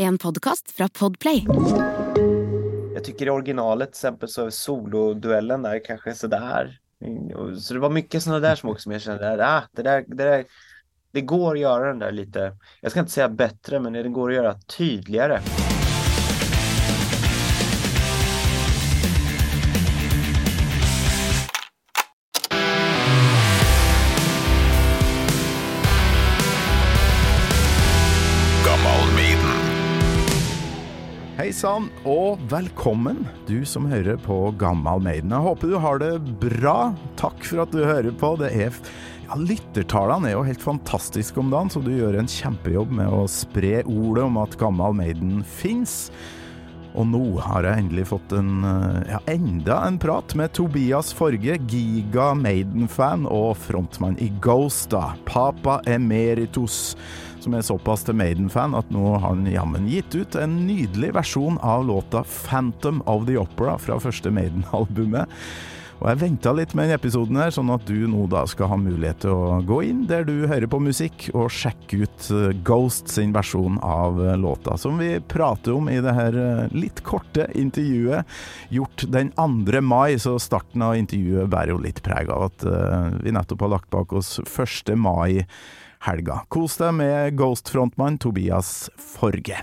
En podcast från Podplay. Jag tycker i originalet till exempel så är soloduellen där kanske sådär. Så det var mycket sådana där som också jag kände, ah, det där, det där, det går att göra den där lite, jag ska inte säga bättre, men det går att göra tydligare. Hejsan och välkommen du som hører på Gammal Maiden. Jag hoppas du har det bra. Tack för att du hører på. Det er, ja, Lyttertallene er jo helt fantastiske om dagen, så du gör en kjempejobb med att spre ordet om att Gammal Maiden finns. Och nu har jag äntligen fått en, eh, ja, enda en prat med Tobias Forge, giga Maiden-fan och frontman i Ghost, da. Papa Emeritus som är så pass till Maiden-fan att nu har han jammen gitt ut en nydelig versjon av låta 'Phantom of the Opera' från första Maiden-albumet. Och jag väntar lite med den episoden här så att du nu da skal ha möjlighet att gå in där du hör på musik och checka ut eh, Ghost sin version av eh, låta, som vi pratade om i det här eh, lite korta intervjuet. Gjort den 2 maj, så starten av intervjuet bär ju lite präg av att vi nettopp har lagt bak oss 1 maj helga. Kos deg med Ghost-frontmann Tobias Forge.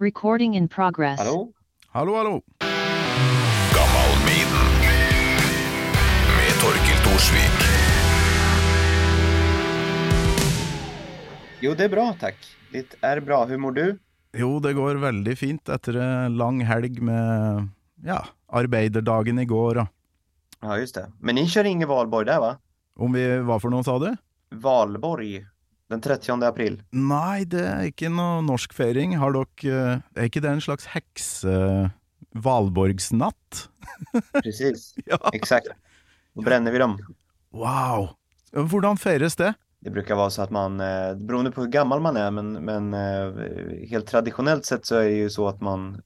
Recording in progress. Hallå? Hallå, hallå. Gammal Maiden med Torkel Torsvik. Jo, det är bra tack. Det är bra. Hur mår du? Jo, det går väldigt fint efter en lång helg med ja, arbeiderdagen igår. Ja, just det. Men ni kör ingen valborg där va? Om vi, vad för någon sa du? Valborg den 30 april? Nej, det är inte någon norsk feiring. Har dock, är inte det en slags häx... Uh, valborgsnatt? Precis, ja. exakt. Då bränner vi dem. Wow! Hur firas det? Det brukar vara så att man, eh, beroende på hur gammal man är, men, men eh, helt traditionellt sett så är det ju så att man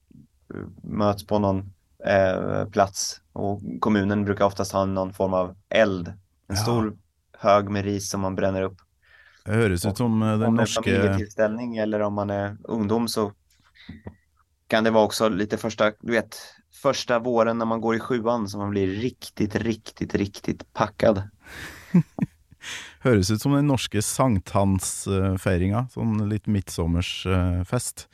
eh, möts på någon eh, plats och kommunen brukar oftast ha någon form av eld. En ja. stor hög med ris som man bränner upp. Det hörs ut som den om norska... Om det är familjetillställning eller om man är ungdom så kan det vara också lite första, du vet, första våren när man går i sjuan som man blir riktigt, riktigt, riktigt packad. Hörs ut som den norska sankthansfeiringa, sån lite midsommersfest.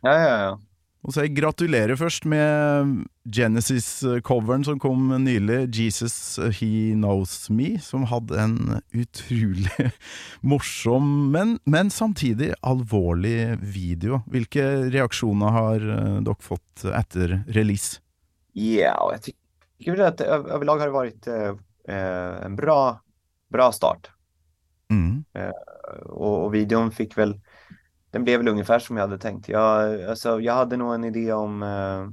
Ja, ja, ja. Och så gratulerar först med Genesis-covern som kom nyligen, Jesus He Knows Me, som hade en otroligt morsom, men, men samtidigt allvarlig video. Vilka reaktioner har eh, dock fått efter release? Ja, jag tycker att överlag har det varit eh, en bra, bra start. Mm. Eh, och, och videon fick väl den blev väl ungefär som jag hade tänkt. Jag, alltså, jag hade nog en idé om, eh,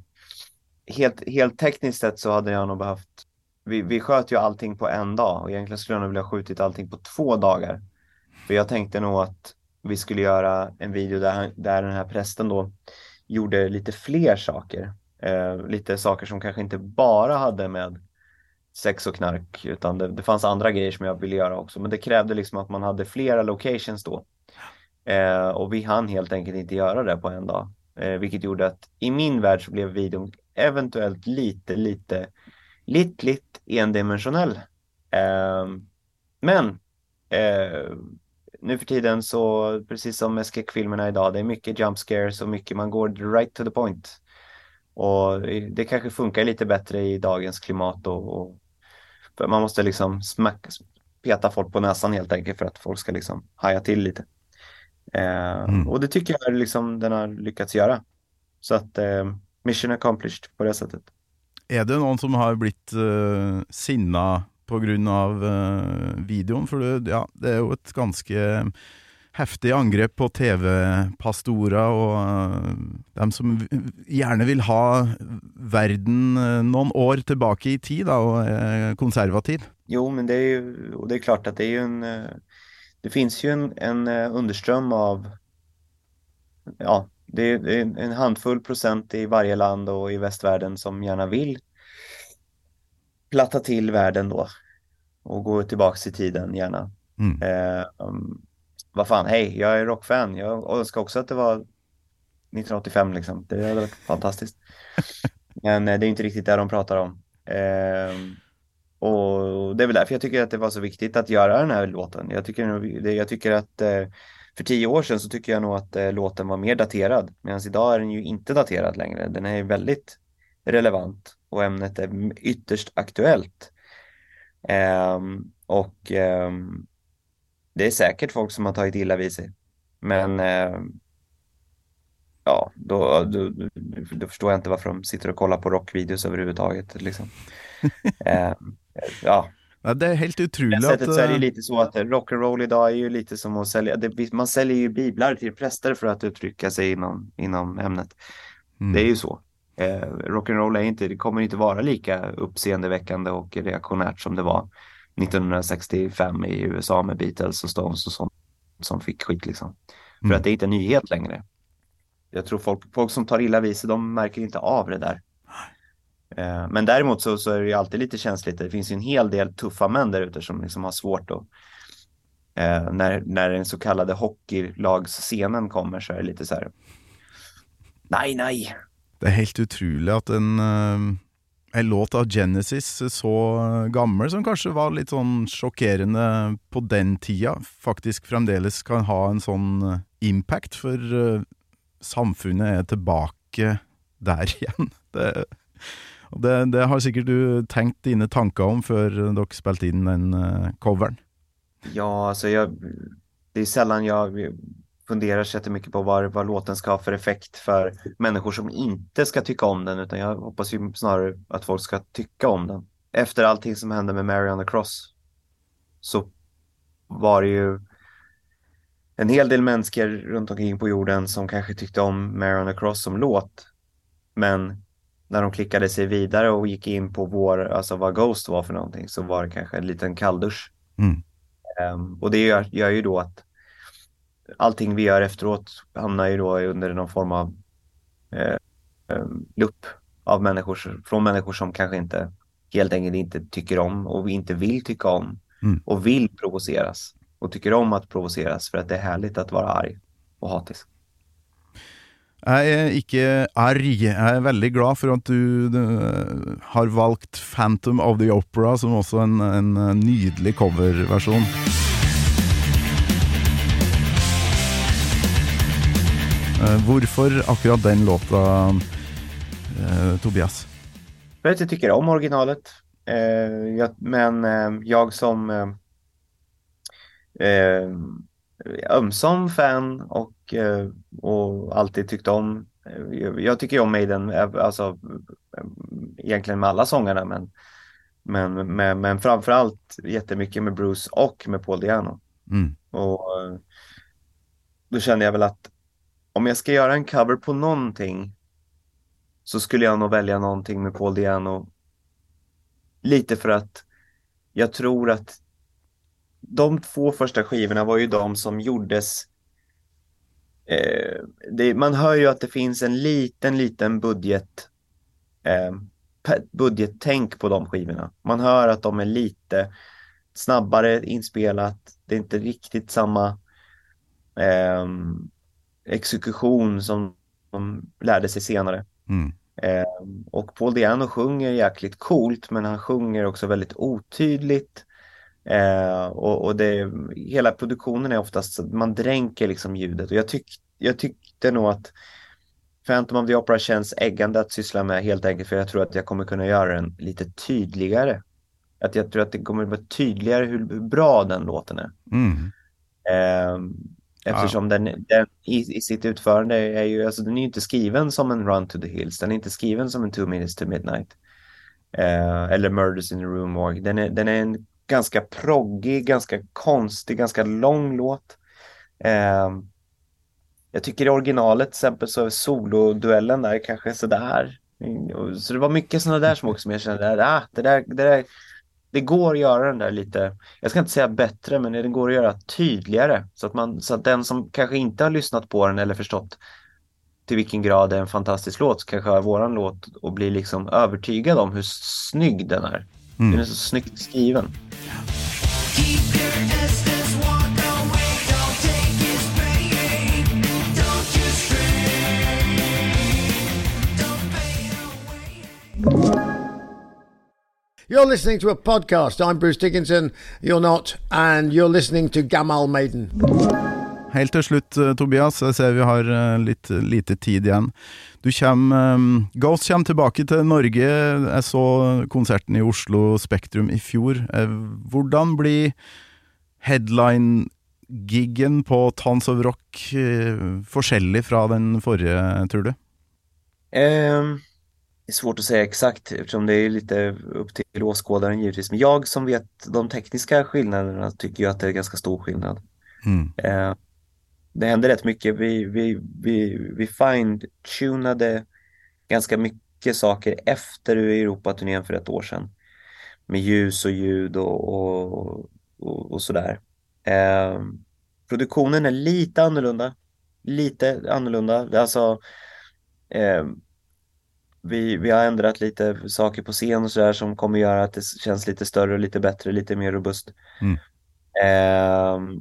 helt, helt tekniskt sett så hade jag nog behövt, vi, vi sköt ju allting på en dag och egentligen skulle jag nog vilja skjutit allting på två dagar. För jag tänkte nog att vi skulle göra en video där, där den här prästen då gjorde lite fler saker. Eh, lite saker som kanske inte bara hade med sex och knark utan det, det fanns andra grejer som jag ville göra också. Men det krävde liksom att man hade flera locations då. Eh, och vi hann helt enkelt inte göra det på en dag. Eh, vilket gjorde att i min värld så blev videon eventuellt lite, lite, lite, lite endimensionell. Eh, men eh, nu för tiden så, precis som med skräckfilmerna idag, det är mycket jump scares och mycket, man går right to the point. Och det kanske funkar lite bättre i dagens klimat och, och man måste liksom smack, peta folk på näsan helt enkelt för att folk ska liksom haja till lite. Eh, mm. Och det tycker jag liksom den har lyckats göra. Så att eh, mission accomplished på det sättet. Är det någon som har blivit uh, sinna på grund av uh, videon? För det, ja, det är ju ett ganska häftigt angrepp på tv-pastorer och uh, de som gärna vill ha världen uh, någon år tillbaka i tid då, och är konservativ. Jo, men det är ju, och det är klart att det är ju en det finns ju en, en eh, underström av, ja, det är, en handfull procent i varje land och i västvärlden som gärna vill platta till världen då och gå tillbaks i tiden gärna. Mm. Eh, um, vad fan, hej, jag är rockfan. Jag önskar också att det var 1985 liksom. Det hade varit fantastiskt. Men eh, det är inte riktigt det de pratar om. Eh, och det är väl därför jag tycker att det var så viktigt att göra den här låten. Jag tycker, jag tycker att eh, för tio år sedan så tycker jag nog att eh, låten var mer daterad. Medan idag är den ju inte daterad längre. Den är väldigt relevant och ämnet är ytterst aktuellt. Um, och um, det är säkert folk som har tagit illa vid sig. Men um, ja, då, då, då, förstår jag inte varför de sitter och kollar på rockvideos överhuvudtaget. Liksom. ja. ja. Det är helt otroligt. På sättet så är det lite så att rock'n'roll idag är ju lite som att sälja, det, man säljer ju biblar till präster för att uttrycka sig inom, inom ämnet. Mm. Det är ju så. Eh, rock'n'roll är inte, det kommer inte vara lika uppseendeväckande och reaktionärt som det var 1965 i USA med Beatles och Stones och sånt som fick skit liksom. Mm. För att det är inte en nyhet längre. Jag tror folk, folk som tar illa vid sig, de märker inte av det där. Eh, men däremot så, så är det ju alltid lite känsligt. Det finns ju en hel del tuffa män där ute som liksom har svårt att eh, när, när den så kallade hockeylagsscenen kommer så är det lite så här. Nej, nej, det är helt otroligt att en, eh, en låt av Genesis, så gammal som kanske var lite sån chockerande på den tiden, faktiskt framdeles kan ha en sån eh, impact, för samfundet är tillbaka där igen. Det, det, det, har säkert du tänkt dina tankar om för du spelat in den eh, uh, covern? Ja, alltså jag, det är sällan jag funderar så mycket på vad, vad låten ska ha för effekt för människor som inte ska tycka om den, utan jag hoppas ju snarare att folk ska tycka om den. Efter allting som hände med Mary on the Cross så var det ju en hel del människor runt omkring på jorden som kanske tyckte om Mary on the Cross som låt. Men när de klickade sig vidare och gick in på vår, alltså vad Ghost var för någonting, så var det kanske en liten kalldusch. Mm. Um, och det gör, gör ju då att allting vi gör efteråt hamnar ju då under någon form av eh, eh, lupp av människor, från människor som kanske inte helt enkelt inte tycker om och inte vill tycka om mm. och vill provoceras och tycker om att provoceras för att det är härligt att vara arg och hatisk. Jag är inte arg. Jag är väldigt glad för att du, du eh, har valt Phantom of the Opera som också en, en eh, nydelig coverversion. Eh, hvorfor varför akkurat den låten, Tobias? För att jag tycker om originalet. Eh, jag, men eh, jag som eh, ömsom fan och, eh, och alltid tyckt om jag, jag tycker om Maiden, alltså egentligen med alla sångarna men men, men, men framförallt jättemycket med Bruce och med Paul Diano. Mm. Och då kände jag väl att om jag ska göra en cover på någonting så skulle jag nog välja någonting med Paul Diano. Lite för att jag tror att de två första skivorna var ju de som gjordes eh, det, man hör ju att det finns en liten, liten budget eh, budgettänk på de skivorna. Man hör att de är lite snabbare inspelat. Det är inte riktigt samma eh, exekution som de lärde sig senare. Mm. Eh, och Paul Diano sjunger jäkligt coolt men han sjunger också väldigt otydligt. Eh, och, och det, hela produktionen är oftast så man dränker liksom ljudet och jag, tyck, jag tyckte nog att Phantom of the Opera känns äggande att syssla med helt enkelt för jag tror att jag kommer kunna göra den lite tydligare. Att jag tror att det kommer vara tydligare hur bra den låten är. Mm. Eh, Eftersom ja. den, den i, i, sitt utförande är ju, alltså den är ju inte skriven som en Run to the Hills, den är inte skriven som en Two Minutes to Midnight. Eh, eller Murders in the Room Morgue. Den är, den är en ganska proggig, ganska konstig, ganska lång låt. Eh, jag tycker i originalet till exempel så är soloduellen där kanske sådär. Så det var mycket sådana där som också jag kände, ah, det där, det där det går att göra den där lite, jag ska inte säga bättre, men det går att göra tydligare så att, man, så att den som kanske inte har lyssnat på den eller förstått till vilken grad det är en fantastisk låt så kanske hör våran låt och blir liksom övertygad om hur snygg den är. Mm. Den är så snyggt skriven. You're listening to a podcast. I'm Bruce Dickinson. You're not, and you're listening to Gamal Maiden. Helt til slutt, eh, Tobias, jeg ser vi har eh, litt lite tid igjen. Du kommer, um, Ghost kommer tilbake til Norge. Jeg så konserten i Oslo Spektrum i fjor. Eh, hvordan blir headline-giggen på Tons of Rock eh, forskjellig fra den forrige, tror du? Ehm, det är svårt att säga exakt eftersom det är lite upp till åskådaren givetvis. Men jag som vet de tekniska skillnaderna tycker ju att det är ganska stor skillnad. Mm. Eh, det hände rätt mycket. Vi, vi, vi, vi fine-tunade ganska mycket saker efter Europaturnén för ett år sedan. Med ljus och ljud och, och, och, och sådär. Eh, produktionen är lite annorlunda. Lite annorlunda. Alltså, eh, vi, vi har ändrat lite saker på scen och sådär som kommer göra att det känns lite större, lite bättre, lite mer robust. Mm. Eh,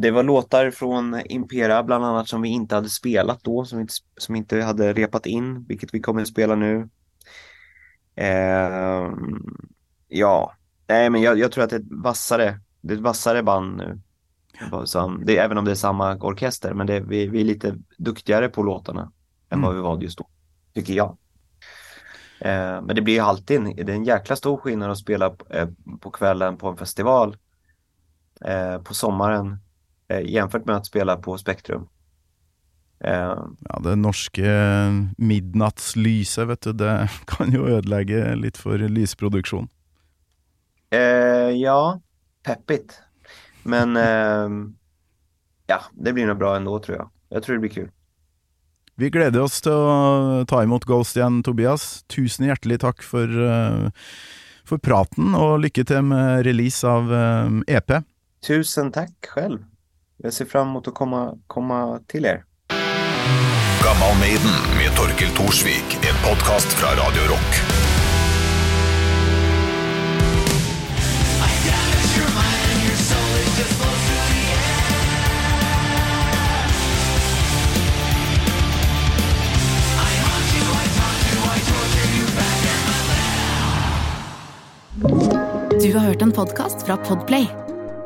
det var låtar från Impera bland annat som vi inte hade spelat då, som inte, som inte hade repat in, vilket vi kommer att spela nu. Eh, ja, nej men jag, jag tror att det är ett vassare, det är ett vassare band nu. Som, det, även om det är samma orkester, men det, vi, vi är lite duktigare på låtarna än vad vi var just då, tycker jag. Eh, men det blir ju alltid en, det är en jäkla stor skillnad att spela på, eh, på kvällen på en festival eh, på sommaren jämfört med att spela på Spektrum. Eh, Ja, det norske midnattslyset, vet du, det kan jo ødelegge litt for lysproduksjon. eh, ja, peppigt. Men eh, ja, det blir nog bra ändå tror jag. Jag tror det blir kul. Vi gleder oss til å ta imot Ghost igjen, Tobias. Tusen hjertelig takk for, eh, for praten, og lykke til med release av eh, EP. Tusen tack själv. Jag ser fram emot att komma, komma till er. Gammal Maiden med Torkel Thorsvik, en podkast fra Radio Rock. Du har hørt en podcast fra Podplay.